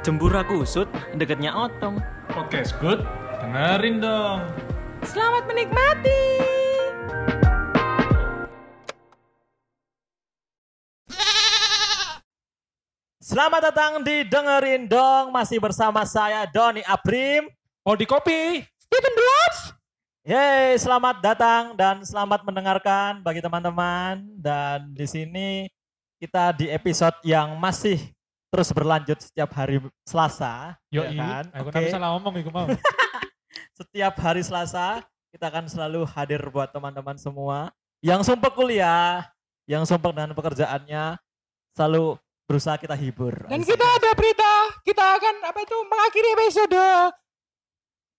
Jembura kusut deketnya otong. Podcast good, dengerin dong. Selamat menikmati. Selamat datang di dengerin dong masih bersama saya Doni Abrim. Oh di kopi. Stephen Blush. Yeay, selamat datang dan selamat mendengarkan bagi teman-teman dan di sini kita di episode yang masih terus berlanjut setiap hari Selasa, Yo ya kan? Aku okay. salah ngomong iku mau. Setiap hari Selasa kita akan selalu hadir buat teman-teman semua yang sumpah kuliah, yang sumpah dengan pekerjaannya selalu berusaha kita hibur. Dan kita ada berita. Kita akan apa itu mengakhiri episode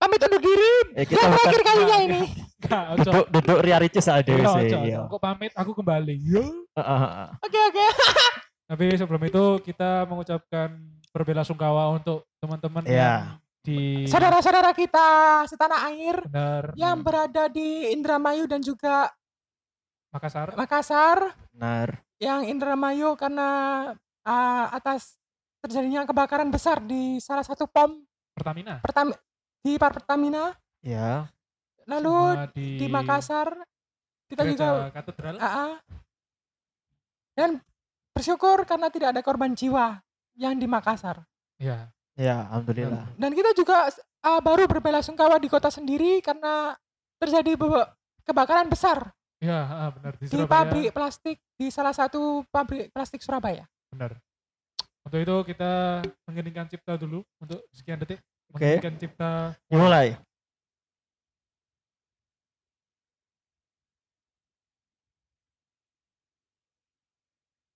pamit undur diri Eh, kita yang terakhir kalinya ini. Enggak, ojo. duduk duduk Ria Ricis ada Iya, sih. iya. Kok pamit aku kembali. Yo. Heeh, heeh. Oke oke. Tapi sebelum itu kita mengucapkan berbela sungkawa untuk teman-teman Iya. yang di Saudara-saudara kita setanah air benar yang berada di Indramayu dan juga Makassar. Makassar. Benar. Yang Indramayu karena ah, atas terjadinya kebakaran besar di salah satu pom Pertamina. Pertam di Par Pertamina. Ya. Lalu di, di Makassar kita gereja juga katedral. Ah, ah. Dan bersyukur karena tidak ada korban jiwa yang di Makassar. Iya. Ya, alhamdulillah. Dan kita juga ah, baru berbela-sungkawa di kota sendiri karena terjadi kebakaran besar Iya, ah, benar di di Surabaya. pabrik plastik di salah satu pabrik plastik Surabaya. Benar. Untuk itu kita mengiringkan cipta dulu untuk sekian detik. Oke. Mengiringkan cipta Mulai.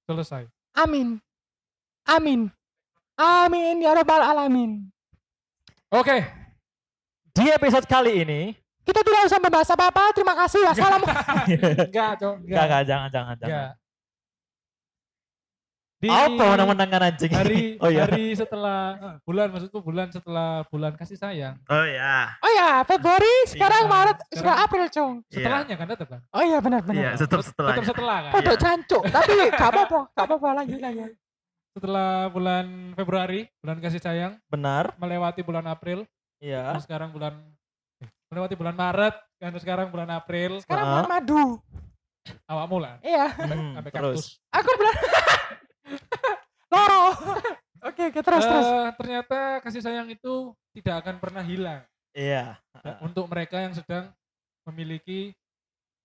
Selesai. Amin. Amin. Amin ya rabbal alamin. Oke. Di episode kali ini, Kita tidak usah membahas apa-apa. Terima kasih. Wassalam. Enggak, Cok. enggak, enggak, jangan, jangan, jangan. Enggak. Di Apa menang-menangan anjing? hari oh iya. hari setelah eh, bulan maksudku bulan setelah bulan kasih sayang. Oh iya. Oh ya, Februari, sekarang Iya. Maret, Sekarang- sudah April, Cung. Setelahnya kan tetap kan? Oh iya benar-benar. Iya, tetap Tetap setelahnya. setelah kan? Pondok cancuk, tapi gak apa-apa, gak apa-apa lanjut lanjut. Setelah bulan Februari, bulan kasih sayang, Benar. melewati bulan April, Iya. dan sekarang bulan eh, melewati bulan Maret, dan sekarang bulan April, Sekarang bulan madu. awakmu lah, Iya, sampai, Hmm, sampai terus. kaktus. aku bulan loro. Oke, oke terus terus. Eh, ternyata kasih sayang itu tidak akan pernah hilang Iya. Ya, untuk mereka yang sedang memiliki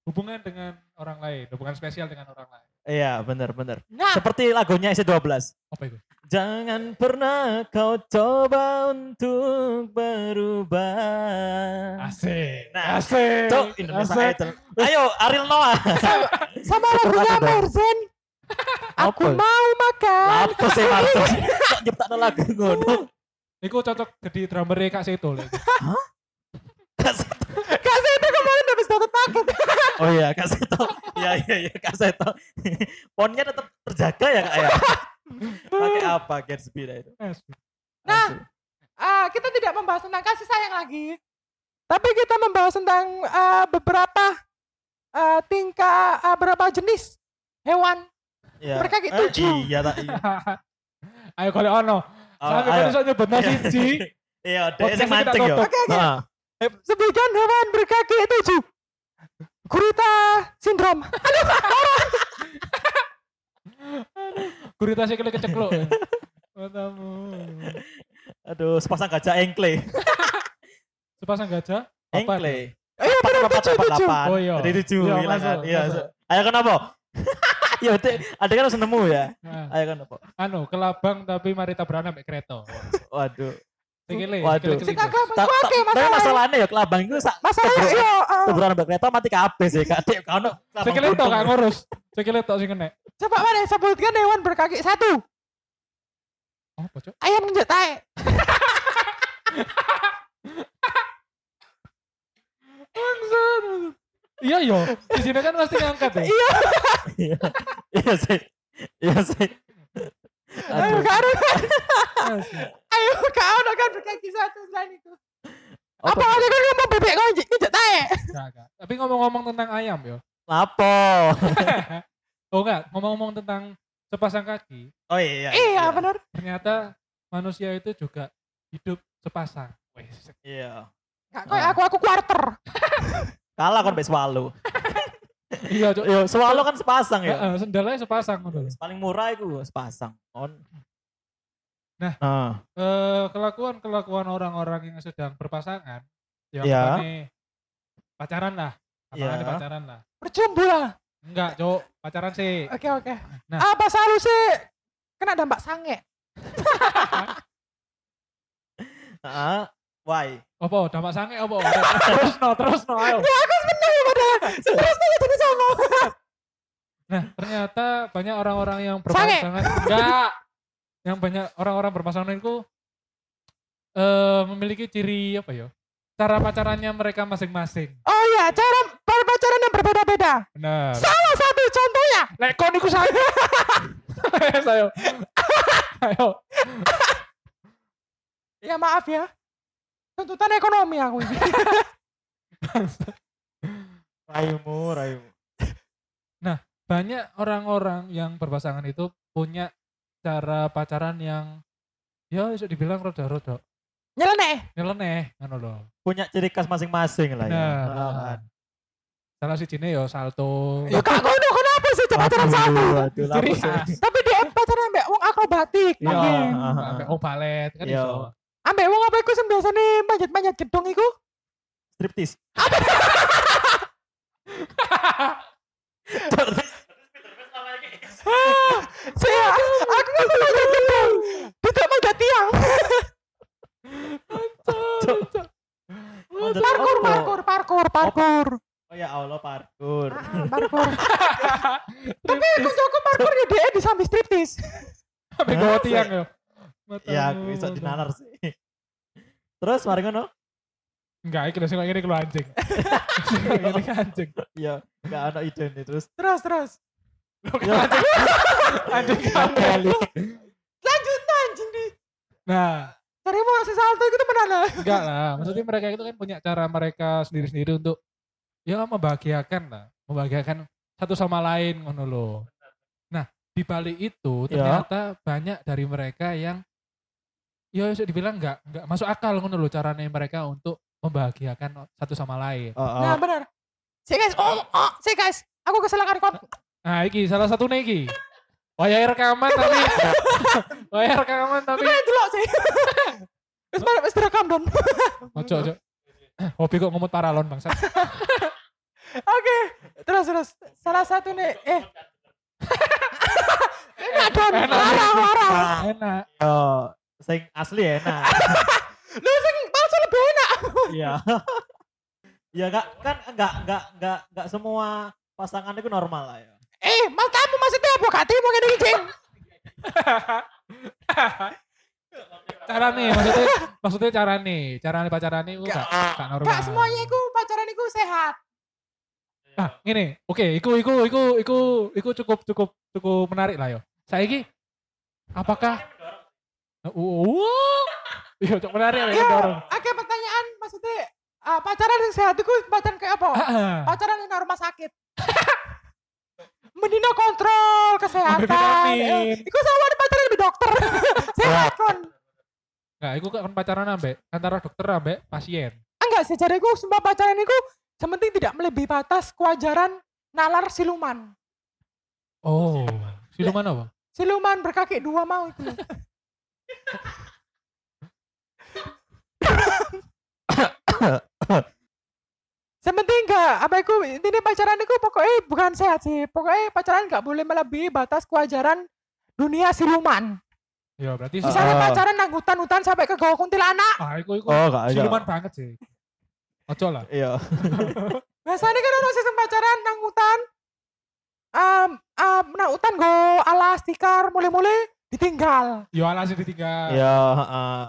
hubungan dengan orang lain, hubungan spesial dengan orang lain. Iya, benar, benar. Nah, Seperti lagunya isi 12. Apa itu? Jangan pernah kau coba untuk berubah. Asik. Nah, asik. Cok, Indonesia asik. Idol. Ayo, Ariel Noah. sama lagunya Apa dong? Merzen. Aku mau makan. Apa sih? Kok nyiptakno lagu ngono? Iku cocok jadi drummer Kak Seto lho. Kasih itu kemarin habis dapat paket. Oh iya, Kak Seto. Iya, iya, iya, Kak Seto. Ponnya tetap terjaga ya, Kak ya? Pakai apa Gatsby dah itu? Nah, ah, kita tidak membahas tentang kasih sayang lagi. Tapi kita membahas tentang ah, beberapa ah, tingkah ah, beberapa jenis hewan ya. berkaki Eh, tujuh. Iya, tak iya. Ayo kalau ono. Oh, Sampai kan iso nyebut nasi siji. Iya, dia sing kita mancing yo. Oke, oke. Heeh. Sebutkan hewan berkaki tujuh. Gurita sindrom. Gurita sikile kecekluk. Matamu. Aduh, sepasang gajah engkle. Sepasang gajah. Engkle. Ayo benar Empat, empat, tujuh. delapan. Oh, iya. Jadi tujuh Iya, kan. Iya. Ayo kenapa? Ya, ada kan harus nemu ya. Nah, Ayo kenapa? anu, kelabang tapi mari tabrakan ambek kereta. Waduh. Sikile, Waduh. Sing masalah. masalahnya ya kelabang itu sak Masalahnya Tebro- yo. Teburan kereta mati kabeh sih, Kak. Dek, kau no. Sikile tok gak ngurus. Sikile tok sing kena. Coba mana sebutkan hewan berkaki satu. Oh, apa, Cok? Ayam nginjek tae. Bangsat. Iya yo, di sini kan pasti ngangkat ya. Iya. Iya. Iya sih. Iya sih. Ayo Aduh. karo. Ayo kau ada kan berkaki satu selain itu. Apa? Ada kan ngomong bebek kau nginjek nginjek tae. Tapi ngomong-ngomong tentang ayam yo. Lapo. oh enggak, ngomong-ngomong tentang sepasang kaki, Oh iya. Iya benar. ternyata manusia itu juga hidup sepasang. Wes. Iya. Gak kayak aku aku quarter. Kalah kon mbek swallow. Iya, Cuk. Yo, swallow kan sepasang ya. Heeh, sendalnya sepasang ngono. Paling murah itu sepasang. On. Nah. Nah, Eh, kelakuan-kelakuan orang-orang yang sedang berpasangan yang Iya. apane pacaran lah. Apalagi Iya. pacaran lah. Berjumbu lah. Enggak, Cuk. Pacaran sih. Oke oke. Nah. Apa selalu sih kena dampak sange? heeh. Why? Apa dampak sange apa? terus no, terus no, ayo. Ya aku seneng ya padahal. Terus nih jadi sama. Nah, ternyata banyak orang-orang yang Sange. berpasangan enggak. Yang banyak orang-orang berpasangan itu eh memiliki ciri apa ya? Cara pacarannya mereka masing-masing. Oh ya, cara pacaran yang berbeda-beda. Benar. Salah satu contohnya. Lek kon iku saya. Ayo. Ayo. Ya maaf ya. Tuntutan ekonomi aku ini. Rayumu, rayumu. Banyak orang-orang yang berpasangan itu punya cara pacaran yang ya bisa dibilang roda-roda. Nyeleneh. Nyeleneh ngono lho. Punya ciri khas masing-masing lah ya. Nah, Heeh. Salah si Cine ya salto. Ya kak kono kenapa sih pacaran sama? Aduh, aduh, Ciri khas. Tapi dia pacaran ambek wong akrobatik Iya, mungkin. heeh. ambek oh balet kan Iya. iso. Ambek wong apa iku sing biasane manjat-manjat gedung iku? Striptis. Saya aku kan mau manjat gedung. Tidak manjat tiang. Manjat Parkur, parkur, parkur, parkur. Oh ya Allah, parkur. Ah, parkur. Tapi kunci parkur ya dia di samping striptis. Sampai gawa tiang yo. Ya, aku bisa dinalar sih. Terus mari ngono? Enggak, iki sing ngene iki anjing. Ini kan anjing. Iya, enggak ada ide nih terus. Terus, terus. Ya, Anjing kali. Lanjut anjing nih. Nah, Cari mau si salto itu temenan lah. enggak lah. Maksudnya mereka itu kan punya cara mereka sendiri-sendiri untuk ya membahagiakan lah. Membahagiakan satu sama lain ngono lho. Nah, di balik itu Ya. ternyata banyak dari mereka yang ya bisa dibilang enggak enggak masuk akal ngono lho caranya mereka untuk membahagiakan satu sama lain. Oh, oh. Nah benar. Si guys, oh, oh, si guys, aku kesalahan kon. Nah, iki salah satu iki. Wayai rekaman tapi wayai rekaman tapi kan delok sih. Wis wis direkam don. ojo ojo. Hobi kok ngomot paralon bangsat. Oke, terus terus. Salah satu nih, eh. Enak don, larang larang. Enak. Yo, sing asli enak. Lu sing palsu lebih enak. Iya. Ya kak, kan enggak enggak enggak enggak semua pasangan itu normal lah ya. Eh, matamu maksudnya apa? Mau ngene iki, Cing. cara nih maksudnya maksudnya cara nih cara nih pacaran nih gak, gak normal Gak semuanya iku pacaran iku sehat. ah ini oke iku iku iku iku iku cukup cukup cukup menarik lah yo saya apakah wow iya cukup menarik ya dorong Oke, pertanyaan maksudnya ah, pacaran yang sehat iku pacaran kayak apa? Ah, Pacaran yang rumah sakit. Mendino kontrol kesehatan. vitamin. Eh, Iku sama ada pacaran lebih dokter. sehat kon. Enggak, iku kan pacaran ambek antara dokter ambek pasien. Enggak sih, jadi iku sumpah pacaran iku sementing tidak melebihi batas kewajaran nalar siluman. Oh, siluman apa? Siluman berkaki dua mau itu. Sementing enggak, apa iku intinya pacaran iku pokoknya bukan sehat sih. Pokoknya pacaran enggak boleh melebihi batas kewajaran dunia siluman. Ya berarti Misalnya Ah. pacaran nang hutan-hutan sampai ke gawang kuntilanak. ah iku iku Oh, enggak siluman banget sih. Ojo lah. Iya. Biasanya kan orang sistem pacaran nang hutan. Um, um, nang hutan go alas tikar mulai-mulai ditinggal. Yo alasan ditinggal. Iya, heeh.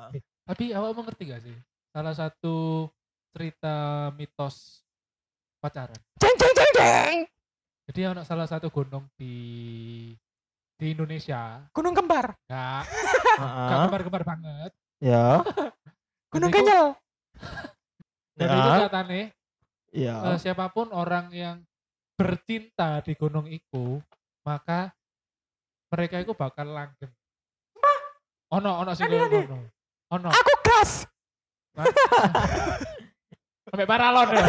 Tapi awak mau ngerti gak sih? Salah satu cerita mitos pacaran. Ceng ceng ceng ceng. Jadi ada salah satu gunung di di Indonesia. Gunung kembar, Enggak, enggak Heeh. kembar-kembar banget. Ya. gunung Dan itu- kenyal. Dan itu Ya. katanya Iya. eh, siapa pun orang yang bercinta di gunung itu, maka mereka itu bakal langgeng. Ono ono sing ngono. Ono. Aku gas. Sampai paralon ya.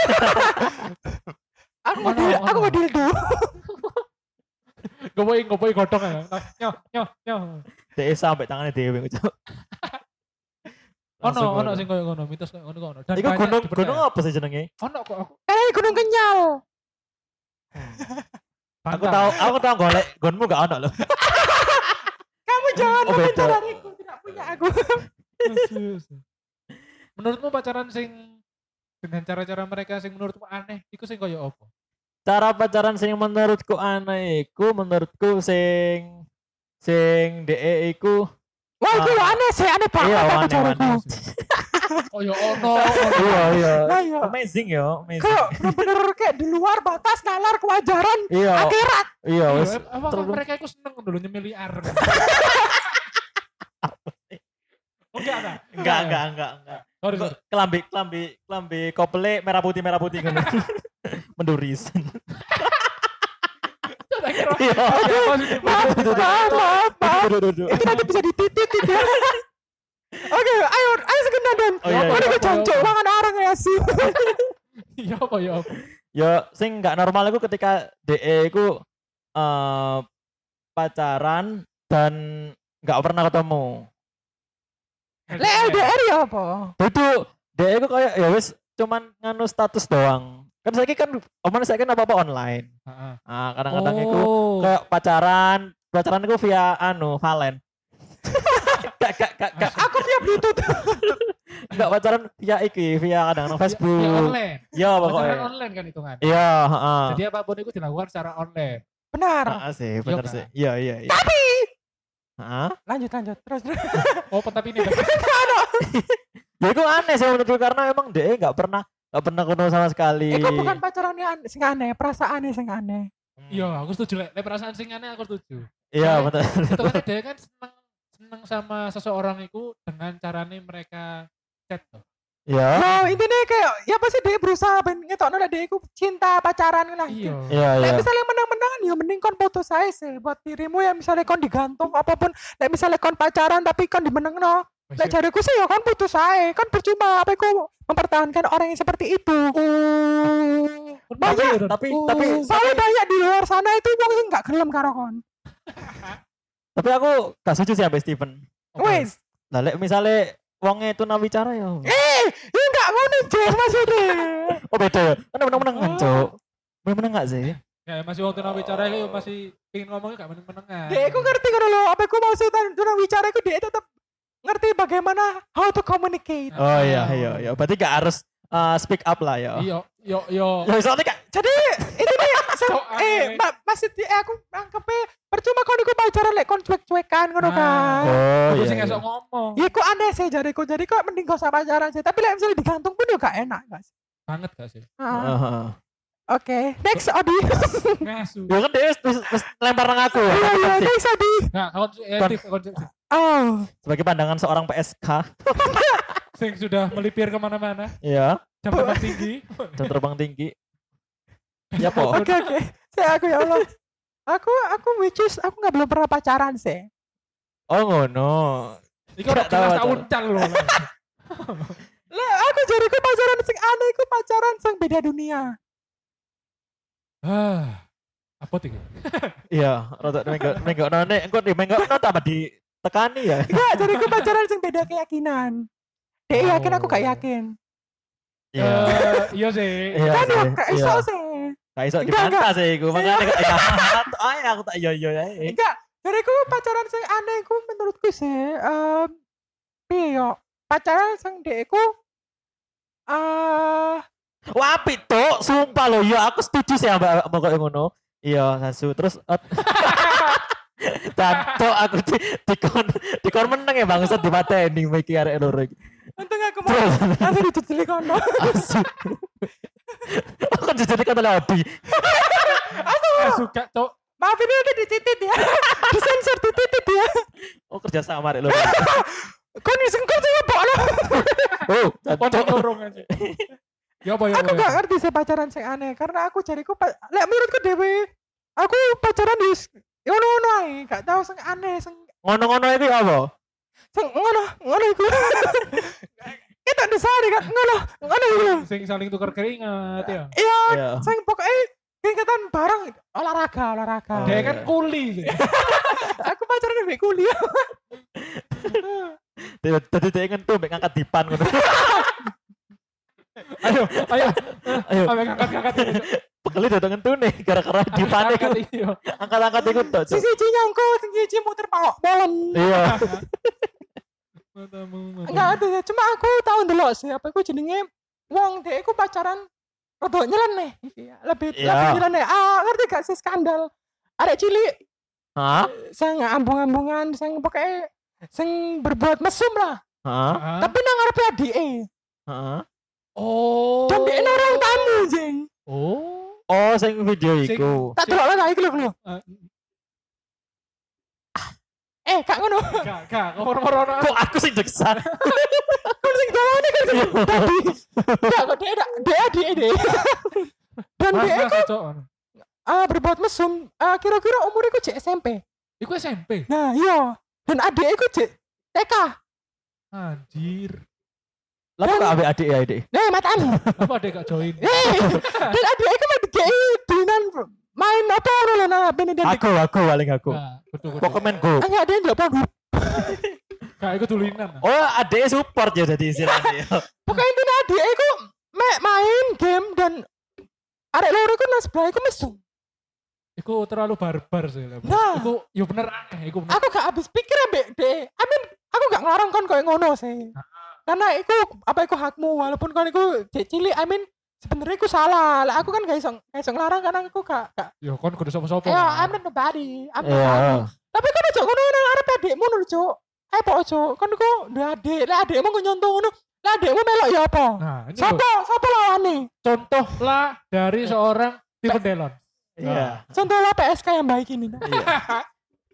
Aku Ono, mau aku ono. mau dildo. Gopoi gopoi godong ya. Nyo nyo nyo. Dek sampai tangannya dewe Cuk. Ono ono sing koyo ngono, mitos koyo ngono kono. Dan Iku gunung gunung apa sih jenenge? Ono kok aku. Eh gunung kenyal. Aku bangga. tahu aku tahu golek gonmu gak ono loh. Kamu jangan Oh, mengencaraniku. Tidak punya aku. Yes, yes. Menurutmu pacaran sing dengan cara-cara mereka sing menurutmu aneh, iku sing koyo apa? Cara pacaran sing menurutku aneh iku menurutku sing sing DE iku Wah itu Ah. aneh sih. Aneh banget Iya, aku aneh, aneh. Koyo ono. iya iya. Nah iya. Amazing yo, amazing. Kayak bener-bener kayak di luar batas nalar kewajaran. Iya, Akhirat. iya Iya, apa terus- mereka iku seneng dulu nyemiliar. Oke, ada. Enggak, enggak, enggak, enggak. Sorry, sorry. Kelambi, kelambi, kelambi kopele merah putih, merah putih ngono. Menduris. Iya. Maaf, maaf, maaf. Itu nanti bisa dititit ya. Oke, ayo, ayo segenap dan. Oh, iya, iya. cancok banget orang ya sih. Iya apa ya apa? Ya sing enggak normal iku ketika DE iku eh pacaran dan enggak pernah ketemu. Le LDR ya apa? Itu DE iku kayak ya wis cuman nganu status doang. Kan saya kan omongan saya kan apa-apa online. Heeh. Ah, kadang-kadang Oh. kayak pacaran, pacaran iku via anu, Valen. Gak, gak, gak, gak, Aku via Bluetooth. gak pacaran via iki, via kadang Ya Facebook. online. Iya Pacaran pokoknya. online kan hitungan. Iya, heeh. Jadi apa pun itu dilakukan secara online. Benar. Heeh sih, kan? sih. Iya, iya, iya. Tapi Heeh. lanjut lanjut terus terus. Oh, tapi ini Ya itu aneh sih menurutku karena emang DE nggak pernah nggak pernah ketemu sama sekali. Itu bukan pacaran yang aneh, sing aneh, perasaannya sing aneh. Iya, aku setuju. Lek Lek perasaan sing aneh aku setuju. Iya betul. Itu kan dia kan seneng seneng sama seseorang itu dengan caranya mereka chat tuh. Iya. Nah, intinya kayak ya pasti dia berusaha ben ngetokno nek dia iku cinta pacaran lah. Iya. Iya Nek iya. misalnya menang-menangan ya mending kon putus aja sih buat dirimu ya misalnya kon digantung apa pun nek misalnya kon pacaran tapi kon dimenengno nek jariku sih ya kon putus aja kan percuma apa ku mempertahankan orang yang seperti itu Tapi banyak tapi Oh. tapi soalnya banyak di luar sana itu wong sing gak gelem karo kon tapi aku gak setuju sih sampai Steven. Oke. wes Lah lek misalnya wongnya itu nawicara ya. eh ya gak ngono Jeng maksudnya Oh beda ya. Kan menang-menang kan, Oh. Cuk. Menang nggak sih? Ya masih waktu nabi bicara itu masih pengen ngomongnya gak meneng-menengan. dia aku ngerti kan lo apa ku maksudnya tentang bicara ku dia tetap ngerti bagaimana how to communicate Oh iya iya iya. Berarti gak harus uh, speak up lah ya. Iya, yo yo. Ya soalnya gak jadi itu nih Cok, eh ma masih di eh, aku anggapnya percuma kon iku pacaran lek kon cuek-cuekan ngono Nah. kan Oh Aku iya. sih iya. nggak ngomong. ya kok aneh sih jariku jadi kok mending gak usah pacaran sih tapi lek misalnya digantung pun juga enak gak sih Banget gak sih? Ah, Heeh. oke next Odi Ngasu. Ya kan dia lempar nang aku. iya iya next Odi konsumtif, konsumtif. oh Sebagai pandangan seorang PSK. Sing sudah melipir ke mana-mana, Iya. Jam terbang tinggi. Jam terbang tinggi. Ya po. oke oke saya aku ya Allah aku aku which is aku nggak belum pernah pacaran sih Oh ngono. Iku udah tahu, jelas tahu. tak uncal loh. Lah aku jariku pacaran sing aneh iku pacaran sing beda dunia Ah, apa tuh? Iya, rada menggok menggok none, engko di menggok none tambah ditekani ya. enggak jariku pacaran sing beda keyakinan dia yakin aku gak Oh. yakin Iya. Eh, Iya sih. Iya kan ya sih. Iya. iso sih Gak iso dibantah sih iku. Makane kok ya. Aku tak iya iya ae. enggak jariku pacaran sing aneh iku menurutku sih piye yo pacaran sing dekku eh Wah, apik tok, sumpah lo. Ya aku setuju sih ambek ambek kok ngono. Iya, sasu. Terus ot- Tanto aku di dikon dikon meneng ya bangsat dipateni iki arek loro iki. Aku dicicili kono asu. Aku jadi kata Odi. Ah, suka cok. maaf ini udah dititit ya disensor dititit ya Oh kerja sama arek loro. kon disengkut sih ya lo Oh, tanto. dorong aja. Ya apa ya? aku apa, gak ya? ngerti sih pacaran sing aneh karena aku jariku lek menurutku dewe aku pacaran di ngono-ngono ae gak tahu sing aneh sing Ngono-ngono itu apa? Sing ngono, ngono iku. Kita desani kan ngono, ngono iku. Sing saling tukar keringat ya. Iya, Iya. sing pokoknya keingetan bareng olahraga, olahraga. Oh, Dia iya. kan kuli sih. Aku pacaran dengan kuliah. Tadi dia ingin tuh ngangkat dipan ngono. ayo, ayo. Ayo. Sampai ngangkat-ngangkat. Pekeli udah ngentune nih gara-gara. Angkat iyo. Angkat-angkat iku tok. Si Cuk. siji nyangkut, sing siji muter pawok molen. Iya. Matamu. Enggak ada, cuma aku tahu dulu sih apa iku jenenge wong dek iku pacaran rada nyeleneh. Iya, Lebih Iya. lebih nyeleneh. Ah, ngerti gak sih skandal? Arek cilik Hah? sing ambung-ambungan sing pokoknya sing berbuat mesum lah. Hah? Tapi nang ngarepe adike. Hah? Oh. Dan dia orang tamu, jeng. Oh. Oh, sing video iku. Tak delok lah iki lho lho. Eh, Eh, kak ngono. Gak, gak. Ngomong-ngomong. Kok aku sing jeksan? Kon sing dawane kan sing tadi. Enggak kok dia dia adike deh. Dan dia cocok. ah, berbuat mesum ah, kira-kira umur iku cek SMP. Iku SMP. Nah, iya. Dan adik iku cek TK. Anjir. Lah kok ambek adik ya adik? Nih, matamu. Apa dia gak join? Hei, dan adik iku main dikei dinan main apa lho nah ben dia Aku, aku paling aku. Pokemon Go. Enggak dia ndelok panggung. Gak, iku tulinan. Oh, adiknya support ya jadi istilahnya. Pokoknya intinya adik iku me- main game dan arek loro iku nang sebelah iku mesum. Iku terlalu barbar sih. lah. Nah. Iku, ya bener aneh. Iku bener. aku gak habis pikir ambek de amin aku gak ngelarang kon koyo ngono sih karena itu apa itu hakmu walaupun kon iku dek cilik I mean sebenarnya iku salah lah aku kan gak iso gak iso ngelarang karena aku gak gak Ya kon kudu sopo-sopo. ya kan. I'm not nobody I'm not Iya. anu. tapi kan aja ngono nang arep adikmu lho cuk eh po cuk kon iku duwe adik lah adikmu kok nyontoh ngono lah adikmu melok ya apa Nah, Sopo, sopo lawane? contoh lah dari seorang tipe delon. Iya. Contoh lah PSK yang baik ini. Iya.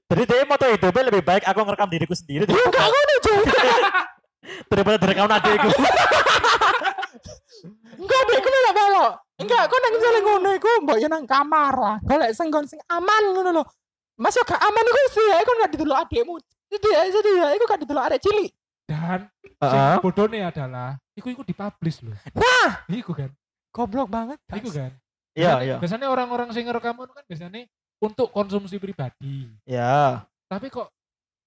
Jadi dia moto hidupnya lebih baik aku ngerekam diriku sendiri Ya gak ngono, Cuk. daripada direkam adikku. Enggak deh, aku melok melok. Enggak, kau nang misalnya ngono iku mbok ya nang kamar lah. Golek senggon sing aman ngono lho. Masuk gak aman iku sih, aku gak didelok adekmu. Jadi ya, jadi ya, aku gak didelok adek cilik. Dan Heeh. sing bodohnya adalah iku iku dipublish loh. Nah, Iku kan. goblok banget. Iku kan. Iya, iya. Biasanya orang-orang sing ngerekam itu kan biasanya untuk konsumsi pribadi. Ya. Tapi kok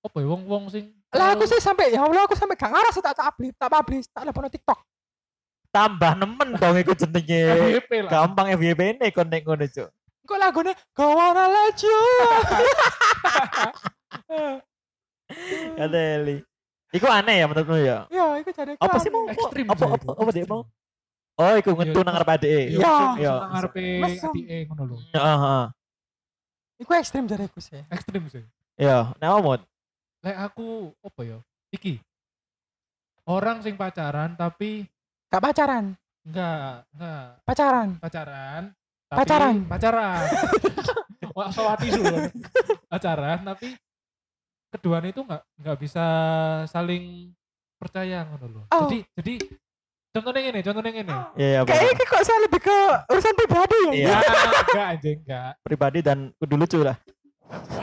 apa ya wong-wong sing Lah aku sih sampai ya Allah aku sampai gak ngaras tak publish, tak publish, tak lepono TikTok. Tambah nemen dong iku jenenge. Gampang FYP ini kon nek ngono, Cuk. Kok lagunya Go wanna let you. Kadeli. Iku aneh ya menurutmu ya? ya, itu jadi Apa sih mau? Ekstrim Apa apa apa dia mau? Oh, iku ngentu Iya, nang arep adike. Iya. Iya. Iya. Nang ngarepe Mesum. adike ngono lho. Heeh, heeh. Iku ekstrim jadi aku sih. Ekstrim sih. Iya, nek omot. Lek aku apa ya? Iki. Orang sing pacaran tapi Gak pacaran, enggak, enggak pacaran. pacaran. Tapi Pacaran. Pacaran. Wah, sawati dulu. pacaran tapi keduanya itu enggak enggak bisa saling percaya ngono lho. Oh. Jadi jadi contohnya ini, contohnya ini. Iya, iya, Kayaknya kok saya lebih ke urusan pribadi ya. Iya. Enggak, enggak anjing, enggak. Pribadi dan kudu lucu lah.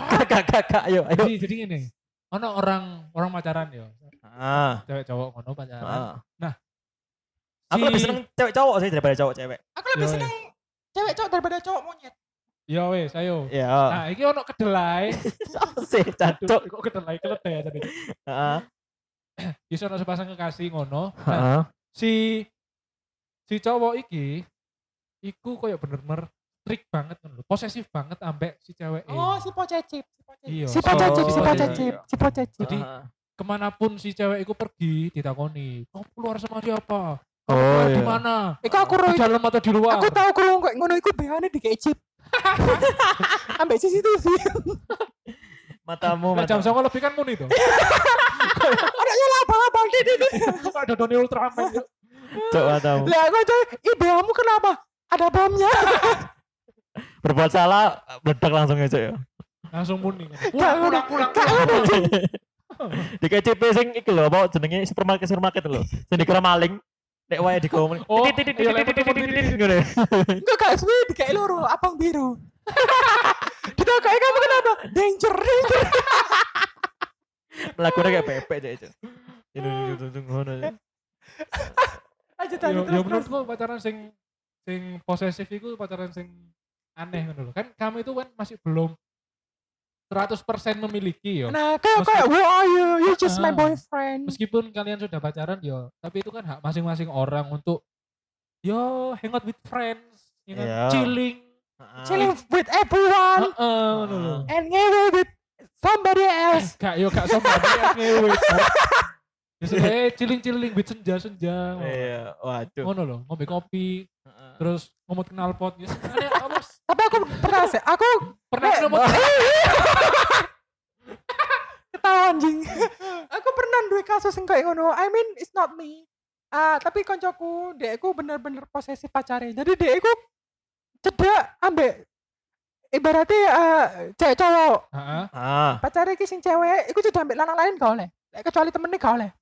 Kakak, kakak, ayo, ayo. Jadi jadi ini. Ono orang orang pacaran ya. Ah, Cewek cowok ngono pacaran. ah. Nah, Aku si- lebih seneng cewek cowok sih daripada cowok cewek. Aku lebih Yo, seneng cewek cowok daripada cowok monyet. Ya wes, ayo. Iya. Nah, iki ono kedelai. Sih, cancuk. Kok kedelai keledai ya tadi. Heeh. Bisa ono sepasang kekasih ngono. Nah, Heeh. si si cowok iki iku koyo bener-bener trik banget ngono. Posesif banget ambek si cewek Oh, si pocecip. Si pocecip. Iya. Si pocecip, Oh, si iya, pocecip, iya. si pocecip. Jadi, ke mana pun si cewek iku pergi ditakoni kamu keluar sama siapa Oh, keluar di iya. mana Iku aku di ro dalam atau di luar aku tahu kurung kok ngono iku behane di chip. Ambek CCTV. Matamu, Nah, jam matamu. songo lebih kan muni tuh Orangnya lah abang-abang di di. ada Doni Ultraman yuk. Cok, matamu. Lah aku coy, ideamu kenapa? Ada bomnya. Berbuat salah, meledak langsung aja ya. langsung muni pulang pulang pulang. Cuk. Di KCP sing iki lho, apa jenenge supermarket supermarket lho. Sing dikira maling. Nek wae digowo. Oh, Titit, titit, iya, titit, titit, titit, titit. ngono. Enggak gak suwe dikai loro abang biru. Kita kayak kamu kenapa? Danger, danger. Melakukannya kayak bebek aja itu. Ini ngono. Lanjut Yo, lanjut yo terus terus. menurutku pacaran sing sing posesif itu pacaran sing aneh ngono lho. Kan kamu itu kan masih belum 100% memiliki yo. Nah, kayak kayak who are you? You just my Ah. boyfriend. Meskipun kalian sudah pacaran yo, tapi itu kan hak masing-masing orang untuk yo hang out with friends, you know, Iya. chilling. Chilling with everyone Heeh, ngono lho. and ngewe with somebody Eh, else. gak yo gak sama dia ngewe. Ya supaya chilling-chilling with senja-senja. Iya, waduh. Ngono lho, ngombe kopi. Terus ngomot knalpot ya. Kamu Tapi aku pernah sih, aku pernah Eh, ngomot ketawa anjing. aku pernah duwe kasus yang kayak ngono. I mean, it's not me. Ah, tapi koncoku, dekku bener-bener posesif pacare. Jadi dekku cedak ambek ibaratnya eh, cewek cowok Heeh. Ah, pacare iki sing cewek iku cedak ambek lanang lain gak oleh Lek kecuali temennya gak oleh Oh,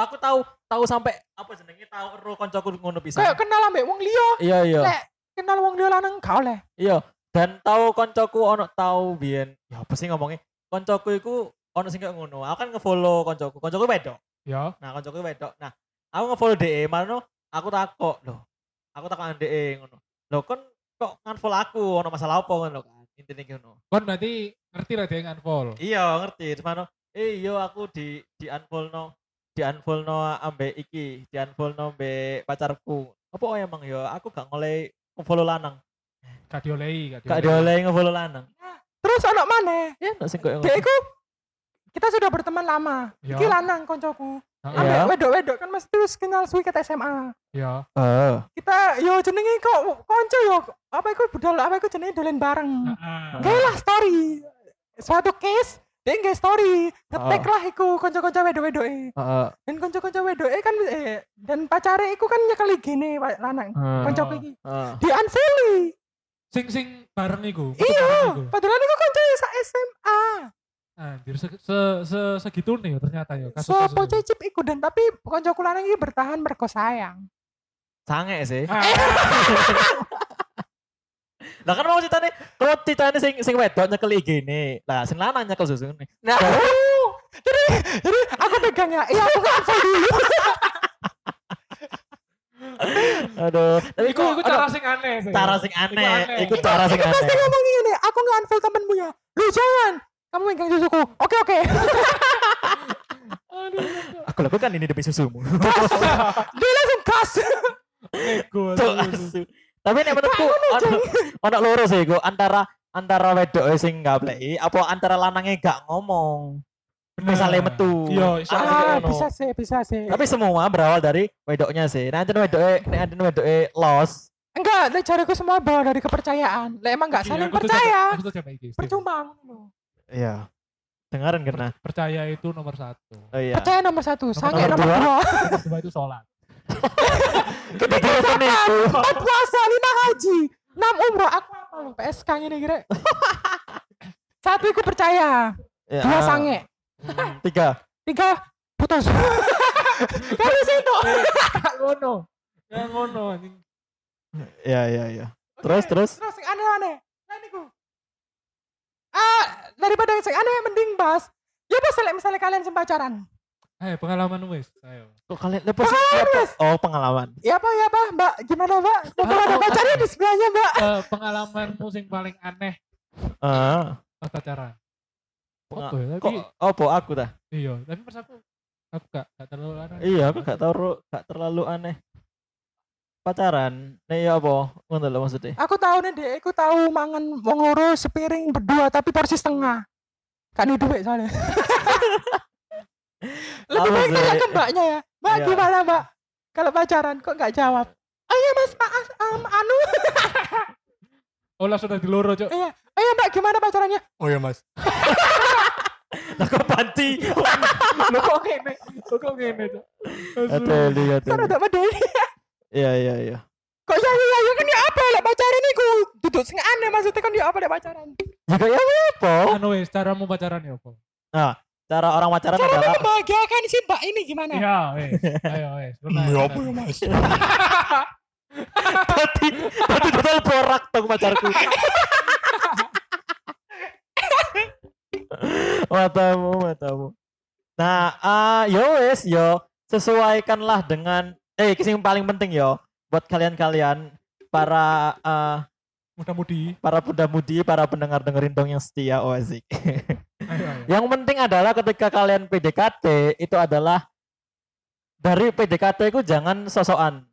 aku tahu tahu sampai apa jenenge tahu ero koncoku ngono pisan. kayak kenal ambek wong liya Iya, iya. lek kenal wong liya lanang gak oleh Iya, dan tahu koncoku ono tahu biyen. Ya apa sih ngomongnya? Koncoku iku ono sing kayak ngono. Aku kan ngefollow koncoku. Koncoku wedok. Ya. Nah, koncoku wedok. Nah, aku ngefollow DE, mano aku takok loh. Aku takok DE ngono. Loh, kon kok nganfollow aku ono masalah apa ngono kan. Intine ngono. Kon berarti ngerti lah dia unfollow. Iya, ngerti. Mano, eh iya aku di di unfollow no di unfollow no ambe iki, di unfollow no ambe pacarku. Apa oh emang ya aku gak ngoleh ngefollow lanang. Gak diolehi, gak diolehi. dioleh ngefollow lanang. terus ono maneh Ya, nggak sing koyo dekku kita sudah berteman lama Ya. iki lanang koncoku Heeh. ambek Ya. wedok-wedok kan mesti terus kenal suwi ket SMA Ya. Eh. kita yo jenenge kok konco yo apa iku budal apa iku jenenge dolen bareng Heeh. Gak lah story suatu case dia nggak story ngetek Oh. lah iku konco-konco wedok-wedok Heeh. dan konco-konco wedok kan eh, dan pacare iku kan nyekeli gini Pak lanang konco iki Heeh. di unfollow Sing sing bareng iku. Iya. Padahal iku konco sa SMA Anjir se, se, se segitu nih ternyata ya so kasus-kasus. po cicip iku dan tapi koncoku lanang iki bertahan mergo sayang Sange sih. Ah, Lah kan mau ceritane, kalau ceritane sing sing wedok nyekel IG ini. Lah sing lanang nyekel susu ini. nah jadi jadi aku pegang ya iya aku unfollow dulu Aduh, tapi Iku iku cara sing aneh sih. cara sing aneh. aneh. Iku cara sing pasti aneh. ngomong ini aku nggak unfollow temenmu ya lu jangan kamu pegang susuku oke oke Aduh. Aku lakukan ini demi susumu. dia langsung gas Ego. Tapi nek menurutku ono ono loro sih iku antara antara wedok sing nggak play apa antara lanangnya gak ngomong. Misalnya metu. Iya, iso Ah, ah bisa sih bisa sih Tapi semua berawal dari wedoknya sih. Nah, wedoknya, nek anjen wedoknya lost. enggak lek cariku semua bawa dari kepercayaan lek emang nggak Iki, saling aku percaya Aku. Steve. percuma. Iya. Dengaran kena. Percaya itu nomor satu. Oh iya. percaya nomor satu sange nomor nomor dua. dua Nomor dua itu sholat. Kita telepon itu. empat puasa lima haji enam umroh aku apa lu PSK ini kira satu aku percaya Ya, dua ah. sange Tiga. tiga putus kali situ Gak ngono. Gak ngono. Iya, iya, iya. Terus, terus. terus yang aneh-aneh nah niku ah daripada yang aneh mending bahas ya pas misalnya kalian sing pacaran Ayo pengalaman wis. Ayo. Kok kalian lepas apa? Oh, pengalaman. ya apa ya apa mbak gimana mbak mumpung ada pacarnya di sebelahnya mbak Eh, pengalamanmu sing paling aneh Ah. pas Apa ya? Kok Tapi apa aku dah? iya, tapi pas aku aku gak gak terlalu aneh. Iya, aku gak tahu gak terlalu aneh. Pacaran. Nih ya apa? Ngono lho maksudnya. aku tahu nih deh aku tahu mangan wong loro sepiring berdua tapi porsi setengah kan duit soalnya lebih baik tanya ke mbaknya ya mbak Iya. gimana mbak kalau pacaran kok nggak jawab oh iya mas maaf um, anu Oh lah sudah di loro, Cok. iya oh iya mbak gimana pacarannya Oh iya, Mas. Lah kok panti? Lo kok ngene? Lo kok ngene, Cok? Aduh, lihat. kan udah bedanya Iya, iya, iya. kok ya ya ya kan ya apa lek pacaran iku duduk sing aneh maksudnya kan ya apa lek pacaran Ya kayak apa? Anu wis, caramu pacaran ya apa? Cara orang pacaran cara adalah membahagiakan si mbak ini gimana Iya, wis. Ayo, ya apa ya mas tadi tadi total borak dong pacarku. matamu, matamu. Nah, ah yo wes yo sesuaikanlah dengan eh yang paling penting yo buat kalian-kalian para eh, Mudah-mudi. para muda-mudi, para pendengar dengerin dong yang setia oh. Ayo, ayo. yang penting adalah ketika kalian PDKT itu adalah dari PDKT itu jangan sosokan.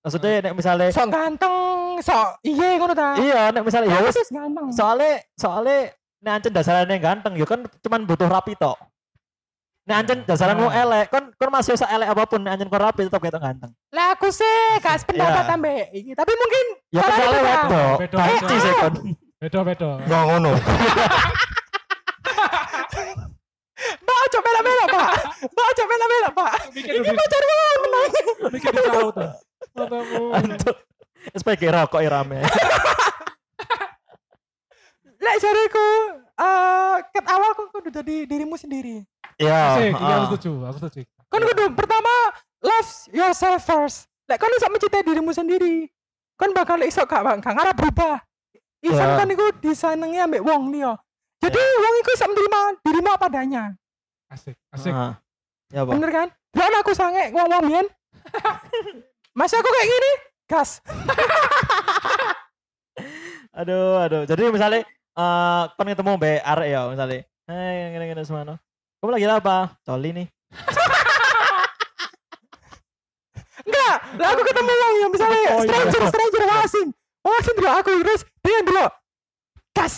Maksudnya nek misalnya Sok ganteng, sok iya ngono ta. iya nek misalnya ya sih ganteng. soalnya soalnya nek ancen dasarannya ganteng ya kan cuman butuh rapi tok. Nek ancen dasaranmu Ah. elek kan kan masih usah elek apa pun nek ancen kau rapi tetap ketok ganteng. Lah aku sih gak sependapat Iya. ambek iki, tapi mungkin Ya kan beda. Beda, Banci beda. sih kon. Beda-beda. Nggak ngono. Mbak ojo bela-bela, Pak. Mbak ojo bela-bela, Pak. Dulu. pacar menang. Mikir saut. tuh. Antuk. SPG rokok ya rame. Lek jariku eh ket awal kok kudu jadi dirimu sendiri. Iya. Asik, iya aku setuju, aku setuju. Kan kudu pertama love yourself first. Lek kan iso mencintai dirimu sendiri. Kan bakal iso gak bang, gak ngarep berubah. Iso Ya. kan iku disenengi ambek wong liya. Jadi wong iku iso menerima dirimu apa adanya. Asik, asik. Ah. Ya, Pak. Bener kan? Lalu aku sange ngomong biyen. Mas aku kayak gini, gas. Aduh, aduh. Jadi misalnya eh kon ketemu be arek ya misalnya. Hei, gini-gini semua. Kamu lagi apa? Coli nih. Enggak, lah aku ketemu wong yang misalnya Oh, iya. stranger, stranger wong asing. Wong asing dulu aku terus dia dulu. Gas.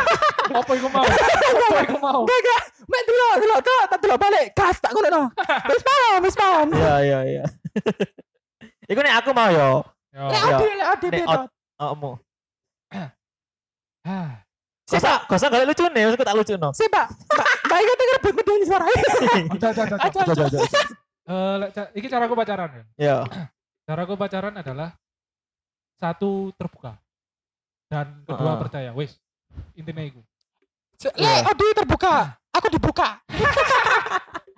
Apa iku mau? Apa iku mau? Enggak, enggak. Mek dulu, dulu tuh, tak dulu balik. Gas tak ngono no. Wis paham, wis paham. Iya, iya, iya. Iku nih aku mau yo. Yo. Lek Iya. adi, lek adi Nek beda. Pak, Kosa gak lucu nih, maksudku tak lucu no. si Pak. Mbak, Mbak Ika denger buat medeni suara. Aja, aja, aja. Aja, Aja, aja. Eh, lek ca- iki caraku pacaran ya. Iya. Caraku pacaran adalah satu terbuka dan kedua Heeh. percaya. Wis, intinya itu. Lek adi terbuka, aku dibuka.